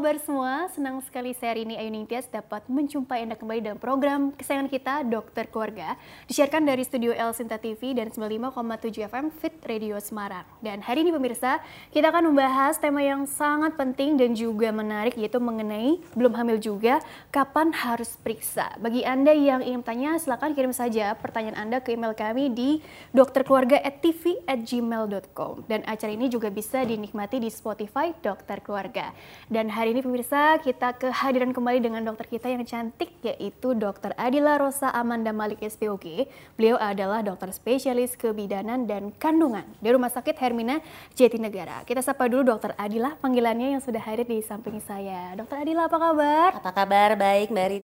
kabar semua? Senang sekali saya hari ini Ayu Ningtyas dapat menjumpai Anda kembali dalam program kesayangan kita, Dokter Keluarga. Disiarkan dari studio El Sinta TV dan 95,7 FM Fit Radio Semarang. Dan hari ini pemirsa, kita akan membahas tema yang sangat penting dan juga menarik yaitu mengenai belum hamil juga, kapan harus periksa. Bagi Anda yang ingin tanya, silakan kirim saja pertanyaan Anda ke email kami di dokterkeluarga@tv@gmail.com. Dan acara ini juga bisa dinikmati di Spotify Dokter Keluarga. Dan hari ini pemirsa kita kehadiran kembali dengan dokter kita yang cantik yaitu Dokter Adila Rosa Amanda Malik SPOG. Beliau adalah dokter spesialis kebidanan dan kandungan di Rumah Sakit Hermina Jatinegara. Kita sapa dulu Dokter Adila panggilannya yang sudah hadir di samping saya. Dokter Adila apa kabar? Apa kabar? Baik, Mbak Rita.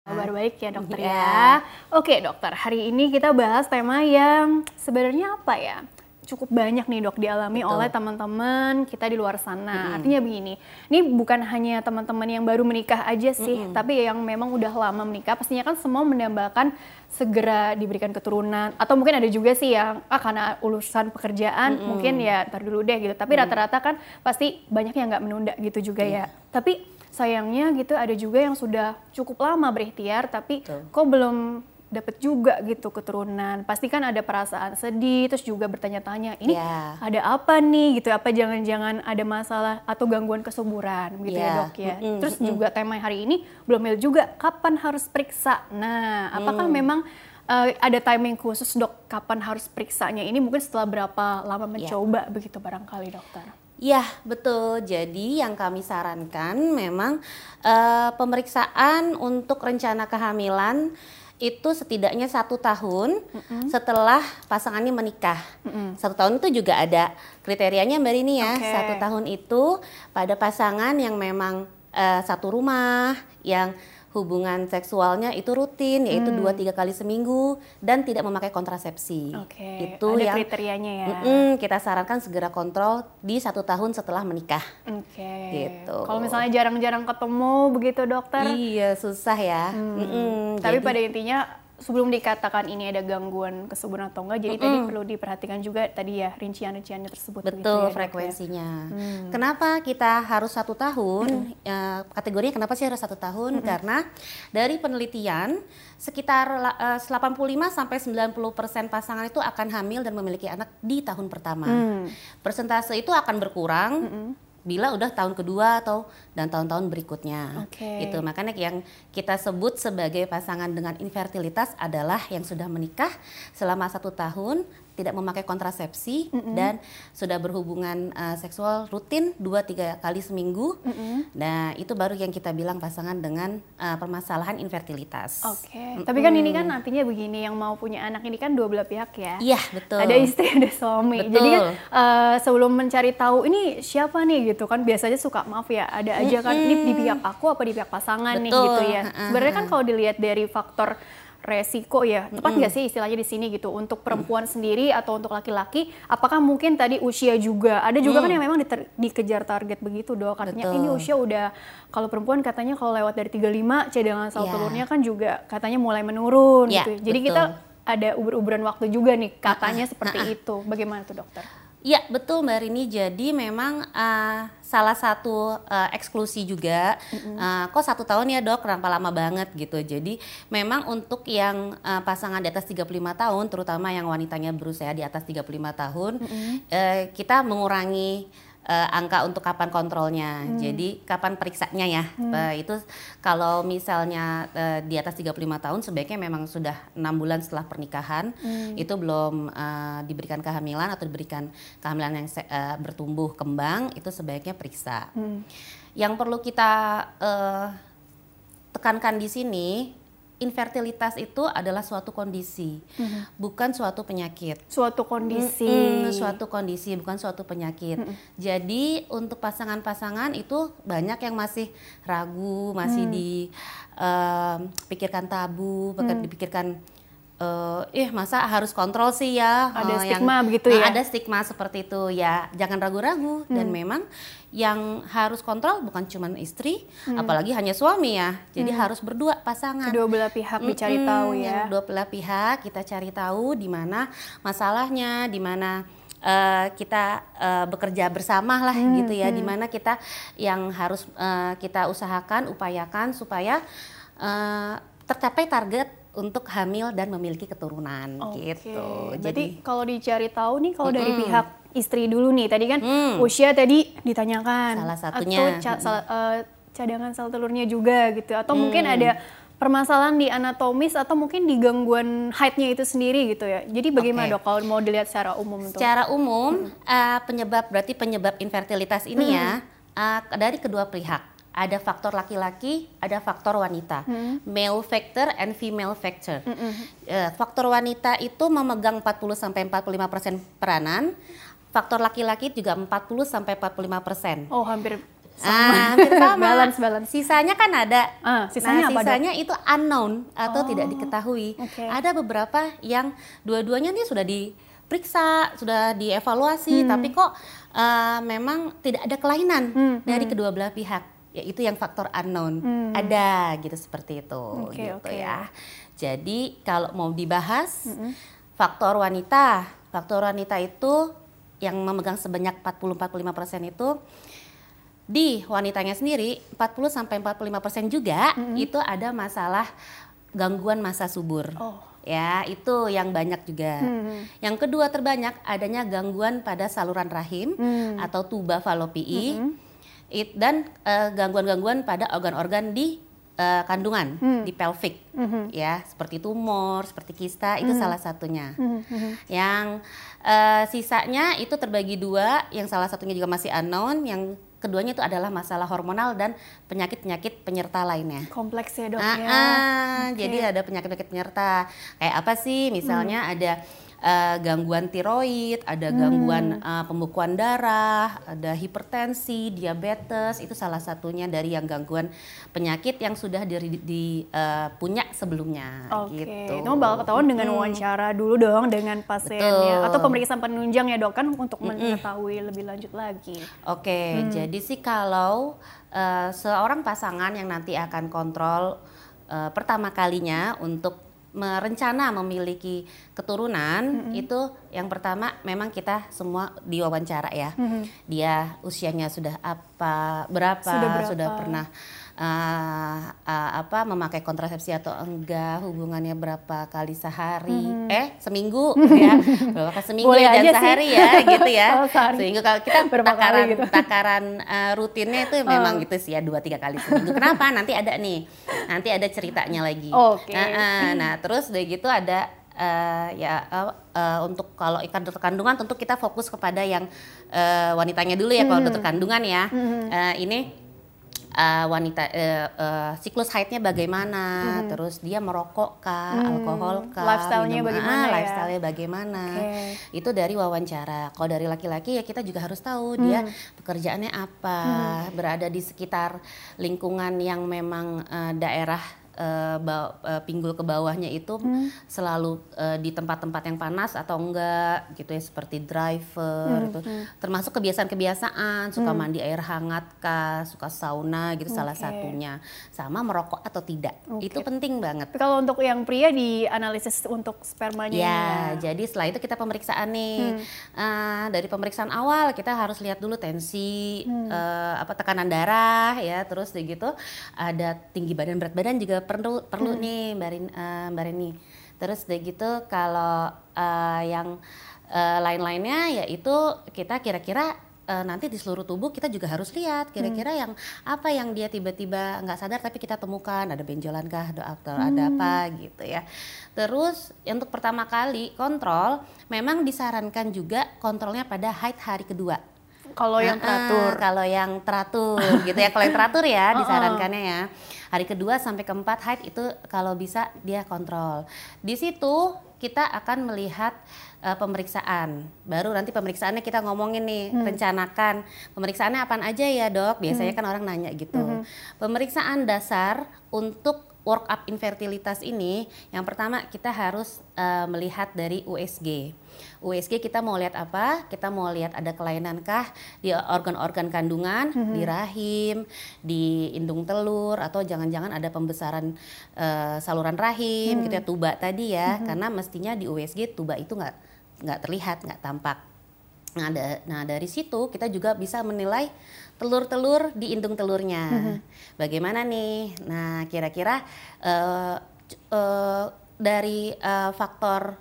Kabar baik ya dokter ya. ya. Oke dokter, hari ini kita bahas tema yang sebenarnya apa ya? Cukup banyak nih dok dialami Betul. oleh teman-teman kita di luar sana. Mm-hmm. Artinya begini, ini bukan hanya teman-teman yang baru menikah aja sih, mm-hmm. tapi yang memang udah lama menikah. Pastinya kan semua mendambakan segera diberikan keturunan atau mungkin ada juga sih yang ah karena urusan pekerjaan mm-hmm. mungkin ya ntar dulu deh gitu. Tapi mm-hmm. rata-rata kan pasti banyak yang nggak menunda gitu juga yeah. ya. Tapi sayangnya gitu ada juga yang sudah cukup lama berikhtiar tapi Betul. kok belum dapat juga gitu keturunan. Pasti kan ada perasaan sedih, terus juga bertanya-tanya, ini yeah. ada apa nih gitu? Apa jangan-jangan ada masalah atau gangguan kesuburan gitu yeah. ya dok ya? Mm -hmm. Terus juga tema hari ini belum mil juga, kapan harus periksa? Nah, apakah mm. memang uh, ada timing khusus dok kapan harus periksanya? Ini mungkin setelah berapa lama ya. mencoba yeah. begitu barangkali dokter? Ya betul. Jadi yang kami sarankan memang uh, pemeriksaan untuk rencana kehamilan itu setidaknya satu tahun mm-hmm. setelah pasangannya menikah. Mm-hmm. Satu tahun itu juga ada kriterianya mbak Rini ya. Okay. Satu tahun itu pada pasangan yang memang uh, satu rumah, yang hubungan seksualnya itu rutin yaitu hmm. dua tiga kali seminggu dan tidak memakai kontrasepsi. Okay. Itu Ada yang kriterianya ya. Mm, kita sarankan segera kontrol di satu tahun setelah menikah. Oke. Okay. Gitu. Kalau misalnya jarang-jarang ketemu begitu dokter? Iya susah ya. Hmm. Mm -mm, Tapi jadi, pada intinya sebelum dikatakan ini ada gangguan kesuburan atau enggak, jadi mm -hmm. tadi perlu diperhatikan juga tadi ya rincian-rinciannya tersebut. Betul ya, frekuensinya. Hmm. Kenapa kita harus satu tahun? Hmm. Ya, kategorinya kenapa sih harus satu tahun? Hmm. Karena dari penelitian sekitar uh, 85 sampai 90 persen pasangan itu akan hamil dan memiliki anak di tahun pertama. Hmm. Persentase itu akan berkurang. Hmm bila udah tahun kedua atau dan tahun-tahun berikutnya. Okay. Itu makanya yang kita sebut sebagai pasangan dengan infertilitas adalah yang sudah menikah selama satu tahun tidak memakai kontrasepsi mm -hmm. dan sudah berhubungan uh, seksual rutin dua tiga kali seminggu. Mm -hmm. Nah itu baru yang kita bilang pasangan dengan uh, permasalahan infertilitas. Oke. Okay. Mm -hmm. Tapi kan ini kan artinya begini yang mau punya anak ini kan dua belah pihak ya. Iya betul. Ada istri ada suami. Betul. Jadi kan uh, sebelum mencari tahu ini siapa nih gitu kan biasanya suka maaf ya ada aja kan mm -hmm. ini di pihak aku apa di pihak pasangan betul. nih gitu ya. Sebenarnya kan kalau dilihat dari faktor resiko ya tepat nggak mm -hmm. sih istilahnya di sini gitu untuk perempuan mm. sendiri atau untuk laki-laki apakah mungkin tadi usia juga ada juga mm. kan yang memang dikejar target begitu dok katanya Betul. ini usia udah kalau perempuan katanya kalau lewat dari 35 cadangan sel yeah. telurnya kan juga katanya mulai menurun yeah, gitu jadi Betul. kita ada uber-uberan waktu juga nih katanya uh -uh. seperti uh -uh. itu bagaimana tuh dokter? Ya betul Mbak Rini. Jadi memang uh, salah satu uh, eksklusi juga. Mm-hmm. Uh, kok satu tahun ya dok, kenapa lama banget gitu. Jadi memang untuk yang uh, pasangan di atas 35 tahun, terutama yang wanitanya berusia di atas 35 tahun, mm-hmm. uh, kita mengurangi uh, angka untuk kapan kontrolnya. Hmm. Jadi kapan periksanya ya. Hmm. Uh, itu kalau misalnya uh, di atas 35 tahun sebaiknya memang sudah enam bulan setelah pernikahan hmm. itu belum uh, diberikan kehamilan atau diberikan kehamilan yang uh, bertumbuh kembang itu sebaiknya periksa. Hmm. Yang perlu kita uh, tekankan di sini infertilitas itu adalah suatu kondisi, mm-hmm. bukan suatu penyakit. Suatu kondisi. Mm-hmm, suatu kondisi, bukan suatu penyakit. Mm-hmm. Jadi untuk pasangan-pasangan itu banyak yang masih ragu, masih mm. dipikirkan uh, tabu, mm. dipikirkan uh, eh masa harus kontrol sih ya ada uh, stigma yang, begitu ya ada stigma seperti itu ya jangan ragu-ragu hmm. dan memang yang harus kontrol bukan cuma istri, hmm. apalagi hanya suami ya. Jadi hmm. harus berdua pasangan. Kedua belah pihak hmm, dicari tahu ya. Yang dua belah pihak kita cari tahu di mana masalahnya, di mana uh, kita uh, bekerja bersama lah Hmm, gitu ya, hmm. di mana kita yang harus uh, kita usahakan, upayakan supaya uh, tercapai target untuk hamil dan memiliki keturunan Oke, gitu. Berarti kalau dicari tahu nih kalau dari Mm-mm. pihak istri dulu nih, tadi kan Hmm. usia tadi ditanyakan. Salah satunya. Atau ca- sal- eh, cadangan sel telurnya juga gitu. Atau mungkin Hmm. ada permasalahan di anatomis atau mungkin di gangguan height-nya itu sendiri gitu ya. Jadi bagaimana Oke. dok kalau mau dilihat secara umum tuh? Secara umum uh, penyebab berarti penyebab infertilitas ini ya uh, dari kedua pihak. Ada faktor laki-laki, ada faktor wanita. Male factor and female factor. Uh, faktor wanita itu memegang 40 sampai 45% peranan. Faktor laki-laki juga 40 sampai 45%. Oh hampir Ah, hampir sama. balance balance. Sisanya kan ada. Ah, sisanya nah, apa, Dok? sisanya itu unknown atau Oh, tidak diketahui. oke. Ada beberapa yang dua-duanya nih sudah diperiksa, sudah dievaluasi, tapi kok eh, memang tidak ada kelainan Hmm, dari kedua belah pihak, yaitu yang faktor unknown. Hmm. Ada gitu seperti itu, Oke, gitu oke. ya. Jadi kalau mau dibahas faktor wanita, faktor wanita itu yang memegang sebanyak 40-45% itu di wanitanya sendiri 40 sampai 45% juga itu ada masalah gangguan masa subur. Oh. Ya, itu yang banyak juga. Hmm. Yang kedua terbanyak adanya gangguan pada saluran rahim Hmm. atau tuba falopii. It- dan eh, gangguan-gangguan pada organ-organ di eh, kandungan, Hmm. di pelvic. Mhm. Ya, seperti tumor, seperti kista itu salah satunya. Mhm, mhm. Yang eh, sisanya itu terbagi dua, yang salah satunya juga masih unknown, yang keduanya itu adalah masalah hormonal dan penyakit-penyakit penyerta lainnya. Kompleks ya dok Ah, ya. ah, Oke. jadi ada penyakit-penyakit penyerta. Kayak apa sih? Misalnya ada eh, gangguan tiroid, ada gangguan eh, pembekuan darah, ada hipertensi, diabetes, itu salah satunya dari yang gangguan penyakit yang sudah di, di, eh, punya sebelumnya Oke, gitu. itu bakal ketahuan dengan Mm-mm. wawancara dulu dong dengan pasiennya Betul. atau pemeriksaan penunjang ya dok kan untuk mengetahui lebih lanjut lagi. Oke, Hmm. jadi sih kalau eh, seorang pasangan yang nanti akan kontrol eh, pertama kalinya untuk merencana memiliki keturunan Hmm. itu yang pertama memang kita semua diwawancara ya. Mhm. Dia usianya sudah apa, berapa, Sudah berapa. pernah eh, eh, apa memakai kontrasepsi atau enggak, hubungannya berapa kali sehari, eh seminggu ya, berapa kali seminggu Hmm. Boleh ya, dan sih. sehari ya gitu ya. Sehari. Seminggu kalau kita Berapa kali takaran gitu. takaran eh, rutinnya itu memang gitu sih ya dua tiga kali seminggu. Kenapa? Nanti ada nih, nanti ada ceritanya lagi. Oke. Nah, eh, nah, terus udah gitu ada eh, ya eh, eh, untuk kalau ikan dokter kandungan tentu kita fokus kepada yang eh, wanitanya dulu ya Hmm. kalau dokter kandungan ya. Eh, ini eh, wanita eh, eh, siklus haidnya bagaimana, terus dia merokok kah, alkohol kah, Hmm. Lifestyle-nya bagaimana ah, ya? lifestyle-nya bagaimana. Oke. Itu dari wawancara. Kalau dari laki-laki ya kita juga harus tahu dia Hmm. pekerjaannya apa, berada di sekitar lingkungan yang memang eh, daerah ba- eh, pinggul ke bawahnya itu Hmm. selalu eh, di tempat-tempat yang panas atau enggak gitu ya seperti driver itu termasuk kebiasaan-kebiasaan suka mandi air hangat kah suka sauna gitu salah Oke. satunya. Sama merokok atau tidak. Oke. itu penting banget. Tapi kalau untuk yang pria di analisis untuk spermanya ini Ya, jadi setelah itu kita pemeriksaan nih. Eh, dari pemeriksaan awal kita harus lihat dulu tensi, eh, apa tekanan darah, ya, terus gitu ada tinggi badan berat badan juga perlu perlu nih, Mbak Rin, eh, Mbak Rini. Terus udah gitu kalau eh, yang eh, lain-lainnya yaitu kita kira-kira nanti di seluruh tubuh kita juga harus lihat kira-kira yang apa yang dia tiba-tiba nggak sadar tapi kita temukan ada benjolan kah ada atau ada apa gitu ya. Terus untuk pertama kali kontrol memang disarankan juga kontrolnya pada haid hari kedua. Kalau yang teratur. kalau yang teratur gitu ya. Kalau yang teratur ya disarankannya ya hari kedua sampai keempat haid itu kalau bisa dia kontrol. Di situ kita akan melihat eh, pemeriksaan. Baru nanti pemeriksaannya kita ngomongin nih rencanakan. Pemeriksaannya apaan aja ya dok? Biasanya kan orang nanya gitu. Pemeriksaan dasar untuk work up infertilitas ini yang pertama kita harus eh, melihat dari USG USG kita mau lihat apa? Kita mau lihat ada kelainankah di organ-organ kandungan, di rahim, di indung telur, atau jangan-jangan ada pembesaran eh, saluran rahim, gitu ya, tuba tadi ya. Karena mestinya di USG tuba itu nggak nggak terlihat, nggak tampak. Nah, da, nah dari situ kita juga bisa menilai telur-telur di indung telurnya. Mm-hmm. Bagaimana nih? Nah, kira-kira uh, uh, dari uh, faktor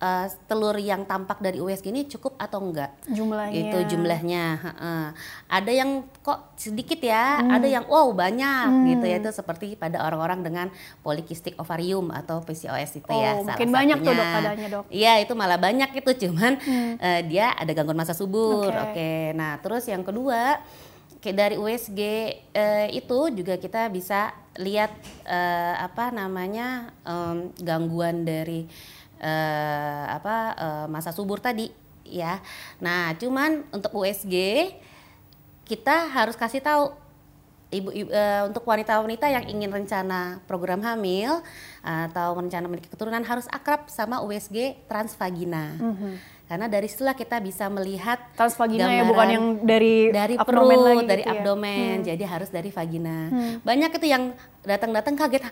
uh, telur yang tampak dari USG ini cukup atau enggak? Jumlahnya. Itu jumlahnya. Uh, ada yang kok sedikit ya, hmm. ada yang wow banyak hmm. gitu ya. Itu seperti pada orang-orang dengan polikistik ovarium atau PCOS itu oh, ya. Salah mungkin banyak tuh dok adanya dok. Iya itu malah banyak itu cuman hmm. uh, dia ada gangguan masa subur. Oke. Okay. Okay. Nah terus yang kedua dari USG uh, itu juga kita bisa lihat uh, apa namanya um, gangguan dari uh, apa uh, masa subur tadi ya. Nah, cuman untuk USG kita harus kasih tahu ibu, ibu uh, untuk wanita-wanita yang ingin rencana program hamil atau rencana memiliki keturunan harus akrab sama USG transvagina. Mm -hmm. Karena dari situlah kita bisa melihat transvagina ya bukan yang dari dari perut, lagi dari gitu abdomen. Ya? Jadi harus dari vagina. Hmm. Banyak itu yang datang-datang kaget,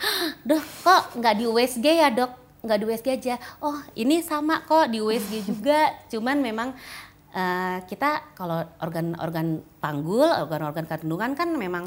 "Duh, kok nggak di USG ya, Dok?" nggak di USG aja oh ini sama kok di USG juga cuman memang uh, kita kalau organ-organ panggul organ-organ kandungan kan memang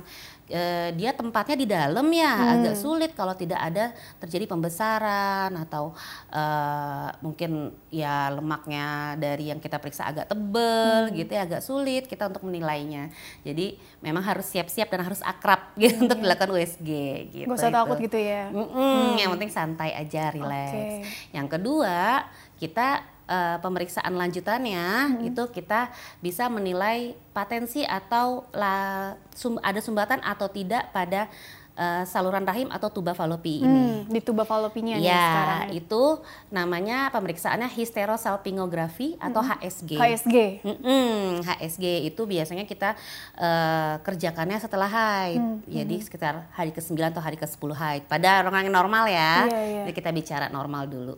uh, dia tempatnya di dalam ya hmm. agak sulit kalau tidak ada terjadi pembesaran atau uh, mungkin ya lemaknya dari yang kita periksa agak tebel hmm. gitu ya agak sulit kita untuk menilainya jadi memang harus siap-siap dan harus akrab gitu hmm. untuk dilakukan USG gitu gak usah itu. takut gitu ya mm -mm, hmm. yang penting santai aja relax okay. yang kedua kita uh, pemeriksaan lanjutannya hmm. itu kita bisa menilai patensi atau la, sum, ada sumbatan atau tidak pada uh, saluran rahim atau tuba falopi ini. Hmm, di tuba falopinya ya, sekarang. itu namanya pemeriksaannya hysterosalpingografi atau hmm. HSG. HSG. Hmm, HSG itu biasanya kita uh, kerjakannya setelah haid. Hmm. Jadi hmm. sekitar hari ke-9 atau hari ke-10 haid. Pada orang yang normal ya. Yeah, yeah. Jadi kita bicara normal dulu.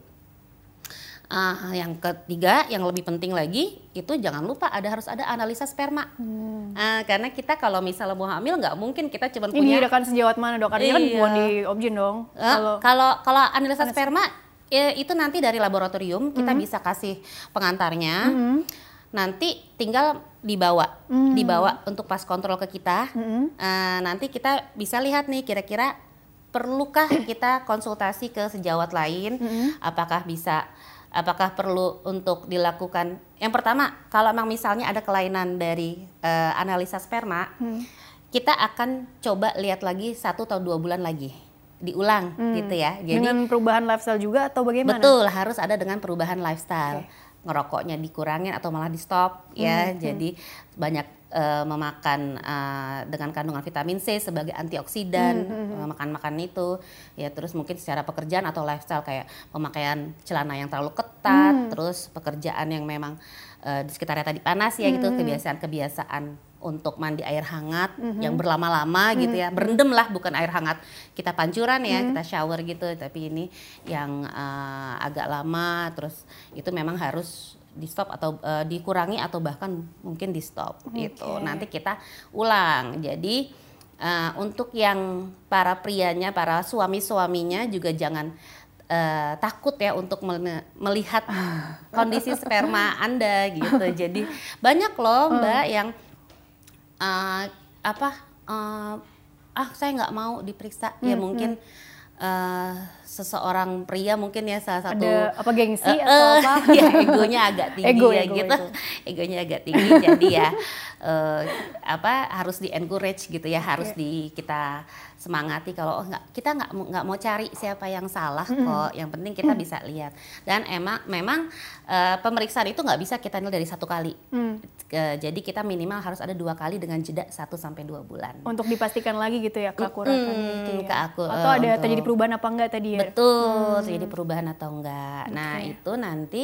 Uh, yang ketiga, yang lebih penting lagi itu jangan lupa ada harus ada analisa sperma. Hmm. Uh, karena kita kalau misalnya mau hamil nggak mungkin kita cuma punya. Ini kan sejawat mana dok? Artinya kan iya. kan bukan di objin dong. Uh, kalau kalau analisa sperma ya, itu nanti dari laboratorium kita hmm. bisa kasih pengantarnya. Hmm. Nanti tinggal dibawa, hmm. dibawa untuk pas kontrol ke kita. Hmm. Uh, nanti kita bisa lihat nih kira-kira perlukah kita konsultasi ke sejawat lain, hmm. apakah bisa apakah perlu untuk dilakukan yang pertama kalau memang misalnya ada kelainan dari uh, analisa sperma hmm. kita akan coba lihat lagi satu atau dua bulan lagi diulang hmm. gitu ya jadi dengan perubahan lifestyle juga atau bagaimana betul harus ada dengan perubahan lifestyle okay. Ngerokoknya dikurangin atau malah di stop ya hmm. hmm. jadi banyak uh, memakan uh, dengan kandungan vitamin C sebagai antioksidan, mm -hmm. uh, makan-makan itu, ya terus mungkin secara pekerjaan atau lifestyle kayak pemakaian celana yang terlalu ketat, mm. terus pekerjaan yang memang uh, di sekitarnya tadi panas ya mm. gitu, kebiasaan-kebiasaan untuk mandi air hangat mm -hmm. yang berlama-lama mm -hmm. gitu ya, berendam lah bukan air hangat kita pancuran ya, mm -hmm. kita shower gitu, tapi ini yang uh, agak lama, terus itu memang harus di stop atau uh, dikurangi atau bahkan mungkin di stop okay. gitu. Nanti kita ulang. Jadi uh, untuk yang para prianya, para suami-suaminya juga jangan uh, takut ya untuk melihat kondisi sperma Anda gitu. Jadi banyak loh Mbak yang uh, apa uh, ah saya nggak mau diperiksa. Ya hmm, mungkin uh, seseorang pria mungkin ya salah satu ada apa gengsi uh, atau apa ya egonya agak tinggi ego, ya ego, gitu ego. egonya agak tinggi jadi ya uh, apa harus di encourage gitu ya harus yeah. di kita semangati kalau oh nggak kita nggak nggak mau cari siapa yang salah mm -hmm. kok yang penting kita mm. bisa lihat dan emang memang uh, pemeriksaan itu nggak bisa kita nilai dari satu kali mm. uh, jadi kita minimal harus ada dua kali dengan jeda 1 sampai dua bulan untuk dipastikan lagi gitu ya keakuratan mm, gitu ya. keakur, atau ada untuk, terjadi perubahan apa enggak tadi ya betul hmm. terjadi perubahan atau enggak okay. nah itu nanti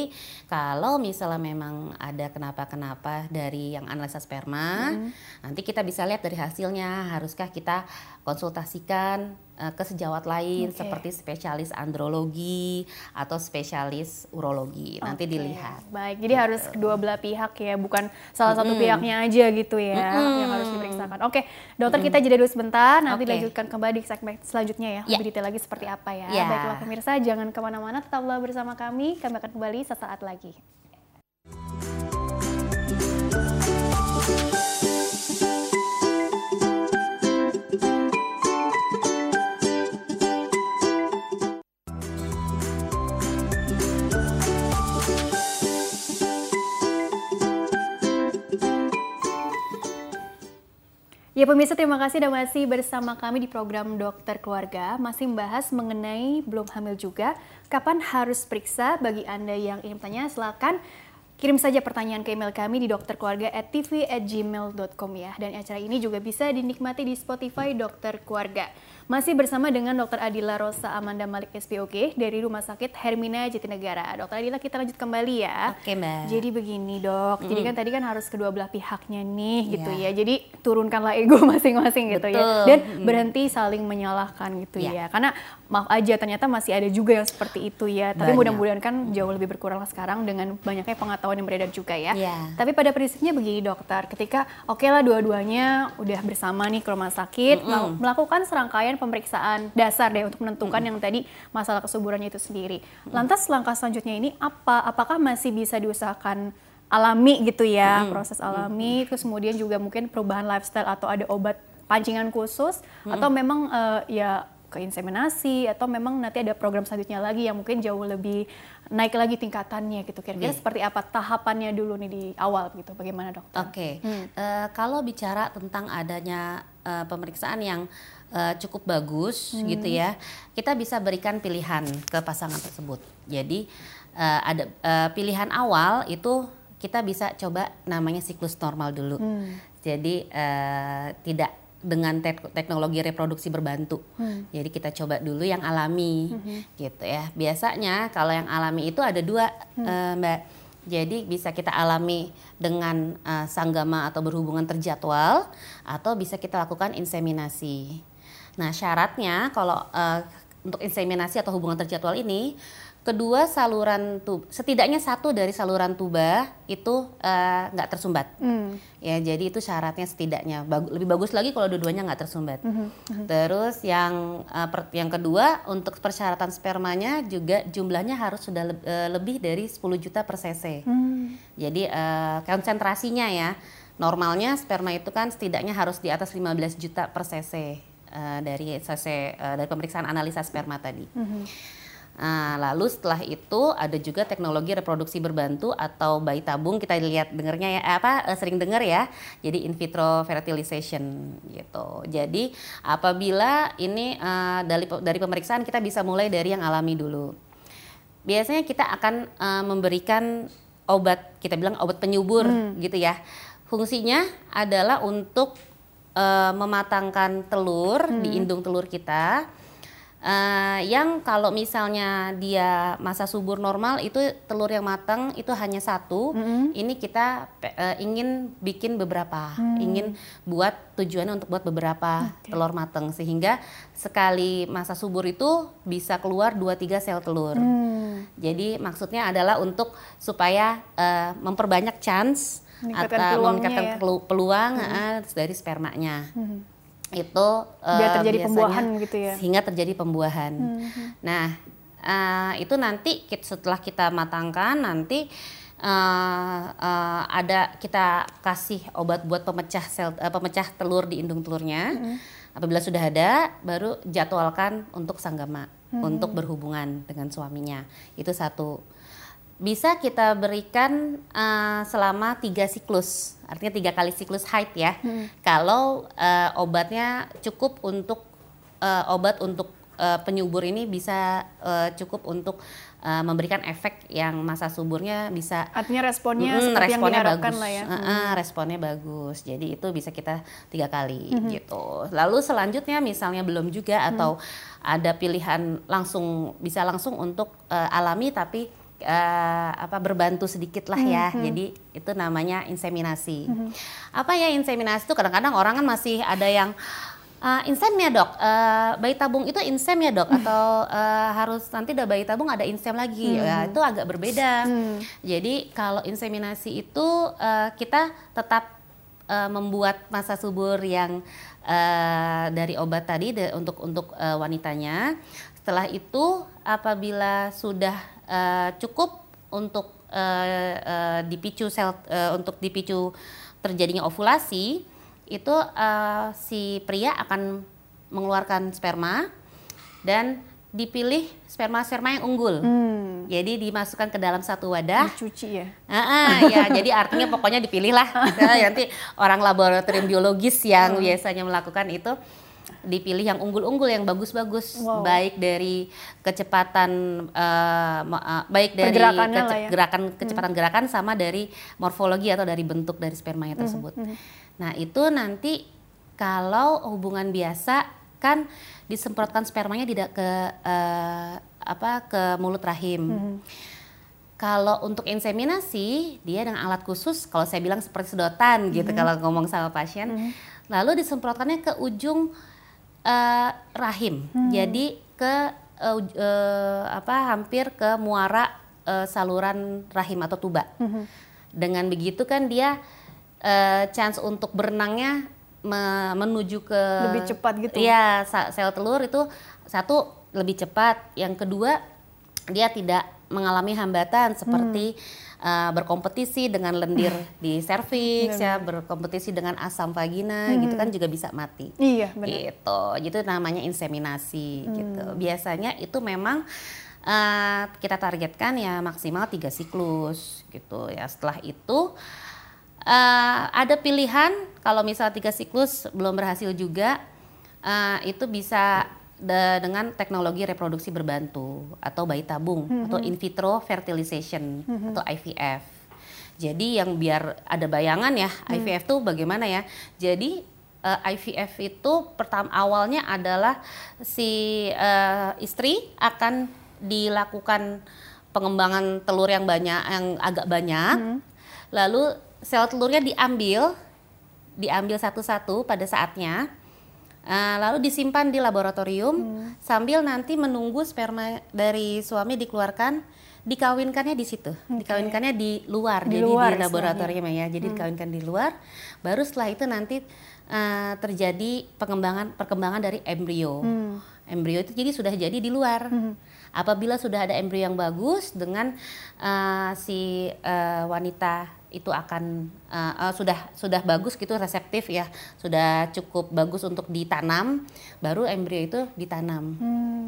kalau misalnya memang ada kenapa-kenapa dari yang analisa sperma mm. nanti kita bisa lihat dari hasilnya haruskah kita konsultasikan uh, ke sejawat lain okay. seperti spesialis andrologi atau spesialis urologi. Nanti okay. dilihat. Baik, jadi gitu. harus kedua belah pihak ya, bukan salah satu mm pihaknya aja gitu ya mm yang harus diperiksakan. Oke, dokter mm kita jeda dulu sebentar, nanti okay. lanjutkan kembali di segmen selanjutnya ya, yeah. lebih detail lagi seperti apa ya. Yeah. Baiklah pemirsa, jangan ke mana-mana, tetaplah bersama kami, kami akan kembali sesaat lagi. Ya pemirsa terima kasih sudah masih bersama kami di program Dokter Keluarga masih membahas mengenai belum hamil juga kapan harus periksa bagi Anda yang ingin tanya silakan Kirim saja pertanyaan ke email kami di dokterkeluarga@tv@gmail.com ya. Dan acara ini juga bisa dinikmati di Spotify Dokter Keluarga. Masih bersama dengan Dr. Adila Rosa Amanda Malik SPOK dari Rumah Sakit Hermina Jatinegara. Dokter Adila kita lanjut kembali ya. Oke mbak. Jadi begini dok, mm. jadi kan tadi kan harus kedua belah pihaknya nih yeah. gitu ya. Jadi turunkanlah ego masing-masing gitu ya. Dan mm. berhenti saling menyalahkan gitu yeah. ya. Karena maaf aja ternyata masih ada juga yang seperti itu ya. Tapi mudah-mudahan kan jauh lebih berkurang sekarang dengan banyaknya pengetahuan yang beredar juga ya. Yeah. Tapi pada prinsipnya begini dokter, ketika oke okay lah dua-duanya udah bersama nih ke rumah sakit, mm -hmm. melakukan serangkaian pemeriksaan dasar deh untuk menentukan hmm. yang tadi masalah kesuburannya itu sendiri. Lantas langkah selanjutnya ini apa? Apakah masih bisa diusahakan alami gitu ya, hmm. proses alami, hmm. terus kemudian juga mungkin perubahan lifestyle atau ada obat pancingan khusus hmm. atau memang uh, ya ke inseminasi atau memang nanti ada program selanjutnya lagi yang mungkin jauh lebih naik lagi tingkatannya gitu kira-kira yeah. seperti apa tahapannya dulu nih di awal gitu bagaimana dokter? Oke okay. hmm. uh, kalau bicara tentang adanya uh, pemeriksaan yang uh, cukup bagus hmm. gitu ya, kita bisa berikan pilihan ke pasangan tersebut. Jadi uh, ada uh, pilihan awal itu kita bisa coba namanya siklus normal dulu. Hmm. Jadi uh, tidak dengan te teknologi reproduksi berbantu. Hmm. Jadi kita coba dulu yang alami, hmm. gitu ya. Biasanya kalau yang alami itu ada dua, hmm. uh, Mbak. Jadi bisa kita alami dengan uh, sanggama atau berhubungan terjadwal, atau bisa kita lakukan inseminasi. Nah, syaratnya kalau uh, untuk inseminasi atau hubungan terjadwal ini, kedua saluran tuba, setidaknya satu dari saluran tuba itu eh, nggak uh, tersumbat. Mm. Ya, jadi itu syaratnya setidaknya. Bagu lebih bagus lagi kalau dua-duanya nggak tersumbat. Mm -hmm. Terus yang uh, per yang kedua untuk persyaratan spermanya juga jumlahnya harus sudah le uh, lebih dari 10 juta per cc. Mm. Jadi uh, konsentrasinya ya. Normalnya sperma itu kan setidaknya harus di atas 15 juta per cc uh, dari cc uh, dari pemeriksaan analisa sperma tadi. Mm -hmm. Nah, lalu setelah itu ada juga teknologi reproduksi berbantu atau bayi tabung kita lihat dengernya ya eh, apa sering dengar ya. Jadi in vitro fertilization gitu. Jadi apabila ini uh, dari dari pemeriksaan kita bisa mulai dari yang alami dulu. Biasanya kita akan uh, memberikan obat kita bilang obat penyubur hmm. gitu ya. Fungsinya adalah untuk uh, mematangkan telur hmm. di indung telur kita. Uh, yang kalau misalnya dia masa subur normal itu telur yang matang itu hanya satu, -hmm. ini kita uh, ingin bikin beberapa, mm. ingin buat tujuannya untuk buat beberapa okay. telur matang sehingga sekali masa subur itu bisa keluar 2-3 sel telur. Mm. Jadi maksudnya adalah untuk supaya uh, memperbanyak chance atau meningkatkan ya. peluang hmm. dari spermanya. Hmm. Itu biar uh, terjadi pembuahan gitu ya. Sehingga terjadi pembuahan. Hmm. Nah, uh, itu nanti setelah kita matangkan nanti uh, uh, ada kita kasih obat buat pemecah sel uh, pemecah telur di indung telurnya. Hmm. Apabila sudah ada, baru jadwalkan untuk sanggama hmm. untuk berhubungan dengan suaminya. Itu satu bisa kita berikan uh, selama tiga siklus, artinya tiga kali siklus haid ya. Hmm. Kalau uh, obatnya cukup untuk uh, obat untuk uh, penyubur ini bisa uh, cukup untuk uh, memberikan efek yang masa suburnya bisa. Artinya responnya mm, responnya yang bagus. lah ya. Uh, uh, responnya bagus. Jadi itu bisa kita tiga kali hmm. gitu. Lalu selanjutnya misalnya belum juga atau hmm. ada pilihan langsung bisa langsung untuk uh, alami tapi uh, apa berbantu sedikit lah ya. Mm-hmm. Jadi itu namanya inseminasi. Mm-hmm. Apa ya inseminasi itu kadang-kadang orang kan masih ada yang uh, insem ya dok, uh, bayi tabung itu insem ya dok, atau uh, harus nanti udah bayi tabung ada insem lagi, hmm. ya, itu agak berbeda. Hmm. Jadi kalau inseminasi itu uh, kita tetap uh, membuat masa subur yang uh, dari obat tadi de, untuk untuk uh, wanitanya. Setelah itu apabila sudah uh, cukup untuk uh, uh, dipicu sel uh, untuk dipicu terjadinya ovulasi itu uh, si pria akan mengeluarkan sperma dan dipilih sperma-sperma yang unggul. Hmm. Jadi dimasukkan ke dalam satu wadah. Dicuci ya. Ah, ah, ya, jadi artinya pokoknya dipilih lah. Nah, nanti orang laboratorium biologis yang biasanya melakukan itu dipilih yang unggul-unggul yang bagus-bagus, Wow. baik dari kecepatan eh, baik dari kece- ya. gerakan kecepatan gerakan sama dari morfologi atau dari bentuk dari spermanya tersebut. Nah, itu nanti kalau hubungan biasa kan disemprotkan spermanya tidak ke eh, apa ke mulut rahim. Kalau untuk inseminasi, dia dengan alat khusus, kalau saya bilang seperti sedotan gitu kalau ngomong sama pasien. Lalu disemprotkannya ke ujung eh, rahim. Jadi ke uj- eh, apa hampir ke muara eh, saluran rahim atau tuba. Dengan begitu kan dia eh, chance untuk berenangnya me- menuju ke Lebih cepat gitu. Iya, sa- sel telur itu satu lebih cepat. Yang kedua, dia tidak mengalami hambatan seperti uh, berkompetisi dengan lendir di serviks ya, berkompetisi dengan asam vagina gitu kan juga bisa mati. Iya, benar. Gitu. Itu namanya inseminasi gitu. Biasanya itu memang uh, kita targetkan ya maksimal tiga siklus gitu ya. Setelah itu uh, ada pilihan kalau misal tiga siklus belum berhasil juga uh, itu bisa de- dengan teknologi reproduksi berbantu atau bayi tabung atau in vitro fertilization atau IVF. Jadi yang biar ada bayangan ya IVF tuh bagaimana ya? Jadi eh, IVF itu pertama awalnya adalah si eh, istri akan dilakukan pengembangan telur yang banyak yang agak banyak. Lalu sel telurnya diambil diambil satu-satu pada saatnya. Uh, lalu disimpan di laboratorium sambil nanti menunggu sperma dari suami dikeluarkan, dikawinkannya di situ, dikawinkannya di luar, Di jadi luar di laboratorium ya, jadi dikawinkan di luar. Baru setelah itu nanti uh, terjadi pengembangan perkembangan dari embrio. Embrio itu jadi sudah jadi di luar. Apabila sudah ada embrio yang bagus dengan uh, si uh, wanita itu akan uh, uh, sudah sudah bagus gitu reseptif ya. Sudah cukup bagus untuk ditanam baru embrio itu ditanam.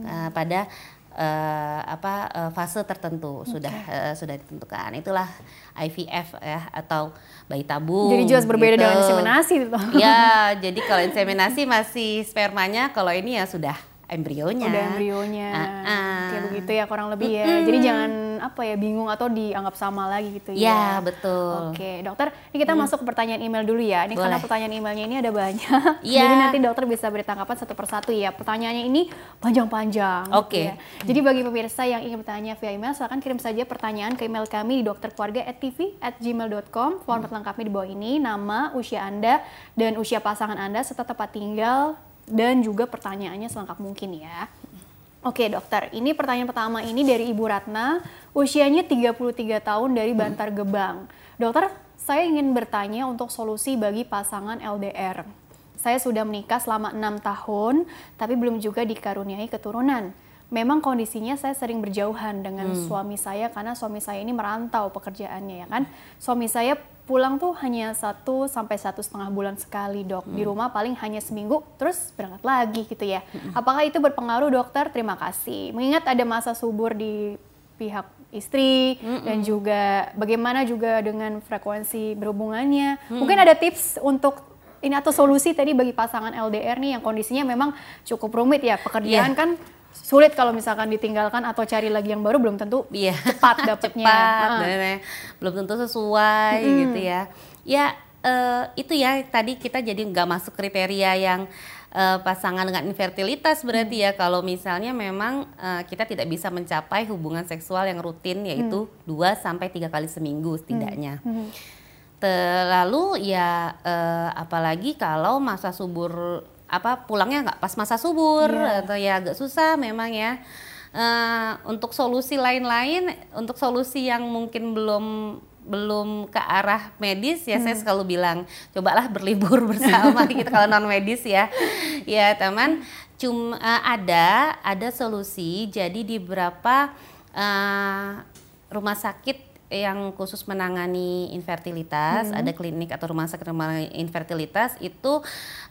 Uh, pada uh, apa uh, fase tertentu sudah uh, sudah ditentukan. Itulah IVF ya atau bayi tabung Jadi jelas berbeda gitu. dengan inseminasi itu. ya jadi kalau inseminasi masih spermanya kalau ini ya sudah embrionya Udah embrionya. Ah, ah. Kayak begitu ya kurang lebih ya. Jadi jangan apa ya bingung atau dianggap sama lagi gitu ya. ya betul Oke, dokter, ini kita masuk ke pertanyaan email dulu ya. Ini karena Boleh. pertanyaan emailnya ini ada banyak. Iya. Jadi nanti dokter bisa beri tanggapan satu persatu ya. Pertanyaannya ini panjang-panjang. gitu Oke. ya. Jadi bagi pemirsa yang ingin bertanya via email, silahkan kirim saja pertanyaan ke email kami di dokterkeluarga@tv@gmail.com. Format lengkapnya di bawah ini, nama, usia Anda, dan usia pasangan Anda, serta tempat tinggal, dan juga pertanyaannya selengkap mungkin ya. Oke dokter, ini pertanyaan pertama ini dari Ibu Ratna, usianya 33 tahun dari Bantar Gebang. Dokter, saya ingin bertanya untuk solusi bagi pasangan LDR. Saya sudah menikah selama enam tahun, tapi belum juga dikaruniai keturunan. Memang kondisinya saya sering berjauhan dengan suami saya karena suami saya ini merantau pekerjaannya ya kan. Suami saya pulang tuh hanya satu sampai satu setengah bulan sekali dok. Di rumah paling hanya seminggu, terus berangkat lagi gitu ya. Apakah itu berpengaruh dokter? Terima kasih. Mengingat ada masa subur di pihak istri dan juga bagaimana juga dengan frekuensi berhubungannya. Mungkin ada tips untuk ini atau solusi tadi bagi pasangan LDR nih yang kondisinya memang cukup rumit ya pekerjaan Iya. kan sulit kalau misalkan ditinggalkan atau cari lagi yang baru belum tentu Iya. cepat dapetnya. cepat lain-lain. belum tentu sesuai gitu ya. Ya eh, itu ya tadi kita jadi nggak masuk kriteria yang eh, pasangan dengan infertilitas berarti ya. Kalau misalnya memang eh, kita tidak bisa mencapai hubungan seksual yang rutin yaitu 2 sampai tiga kali seminggu setidaknya. Te- lalu ya eh, apalagi kalau masa subur apa pulangnya nggak pas masa subur Iya. atau ya agak susah memang ya. Eh, untuk solusi lain-lain untuk solusi yang mungkin belum belum ke arah medis ya saya selalu bilang cobalah berlibur bersama gitu kalau non medis ya. Ya teman. Cuma eh, ada ada solusi. Jadi di beberapa eh, rumah sakit yang khusus menangani infertilitas, ada klinik atau rumah sakit menangani infertilitas itu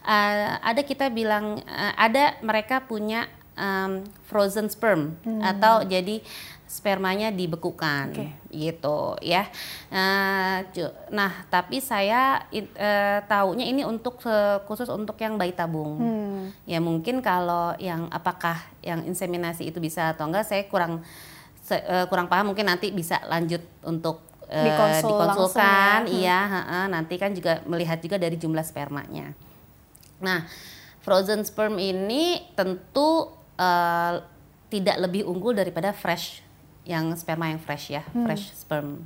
uh, ada kita bilang uh, ada mereka punya um, frozen sperm hmm. atau jadi spermanya dibekukan okay. gitu ya. Nah, nah tapi saya uh, taunya ini untuk uh, khusus untuk yang bayi tabung. Hmm. Ya mungkin kalau yang apakah yang inseminasi itu bisa atau enggak saya kurang uh, kurang paham mungkin nanti bisa lanjut untuk uh, Dikonsul dikonsulkan ya. iya uh, nanti kan juga melihat juga dari jumlah spermanya. Nah, frozen sperm ini tentu uh, tidak lebih unggul daripada fresh yang sperma yang fresh ya, hmm. fresh sperm.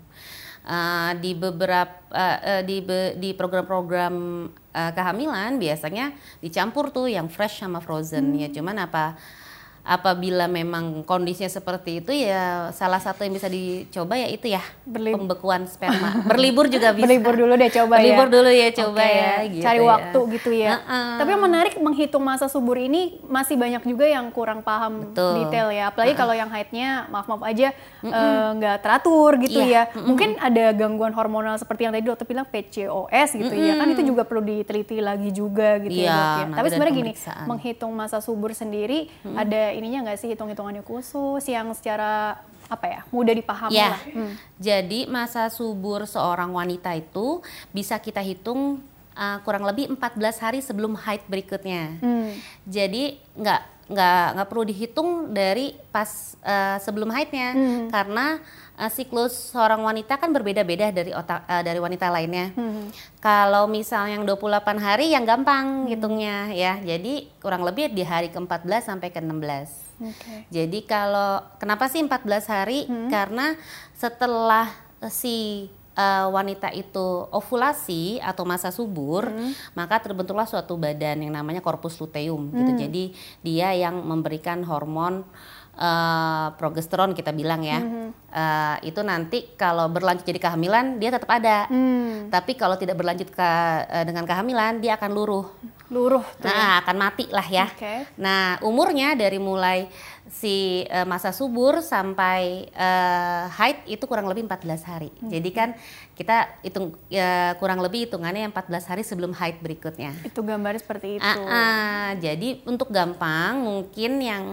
Uh, di beberapa uh, uh, di be, di program-program uh, kehamilan biasanya dicampur tuh yang fresh sama frozen hmm. ya. Cuman apa apabila memang kondisinya seperti itu ya salah satu yang bisa dicoba ya itu ya Berlib pembekuan sperma berlibur juga bisa berlibur dulu deh coba berlibur ya dulu ya coba okay. ya gitu cari ya. waktu gitu ya uh -uh. tapi yang menarik menghitung masa subur ini masih banyak juga yang kurang paham Betul. detail ya apalagi uh -uh. kalau yang haidnya maaf maaf aja nggak uh -uh. uh, teratur gitu yeah. ya uh -uh. mungkin ada gangguan hormonal seperti yang tadi dokter bilang PCOS gitu uh -uh. ya kan itu juga perlu diteliti lagi juga gitu yeah, ya dok ya tapi sebenarnya gini menghitung masa subur sendiri uh -uh. ada ininya nggak sih hitung-hitungannya khusus yang secara apa ya mudah dipahami ya. lah. Hmm. Jadi masa subur seorang wanita itu bisa kita hitung uh, kurang lebih 14 hari sebelum haid berikutnya. Hmm. Jadi nggak nggak nggak perlu dihitung dari pas uh, sebelum haidnya hmm. karena uh, siklus seorang wanita kan berbeda-beda dari otak uh, dari wanita lainnya. Hmm. Kalau misalnya yang 28 hari yang gampang hmm. hitungnya ya. Jadi kurang lebih di hari ke-14 sampai ke-16. Okay. Jadi kalau kenapa sih 14 hari? Hmm. Karena setelah si uh, wanita itu ovulasi atau masa subur, hmm. maka terbentuklah suatu badan yang namanya corpus luteum gitu. hmm. gitu. Jadi dia yang memberikan hormon uh, progesteron kita bilang ya. Hmm. Uh, itu nanti kalau berlanjut jadi kehamilan dia tetap ada. Hmm. Tapi kalau tidak berlanjut ke uh, dengan kehamilan dia akan luruh luruh tuh nah ya? akan mati lah ya okay. nah umurnya dari mulai si uh, masa subur sampai uh, haid itu kurang lebih 14 hari. Hmm. jadi kan kita hitung ya, kurang lebih hitungannya 14 hari sebelum haid berikutnya. Itu gambarnya seperti itu. Uh, uh, jadi untuk gampang mungkin yang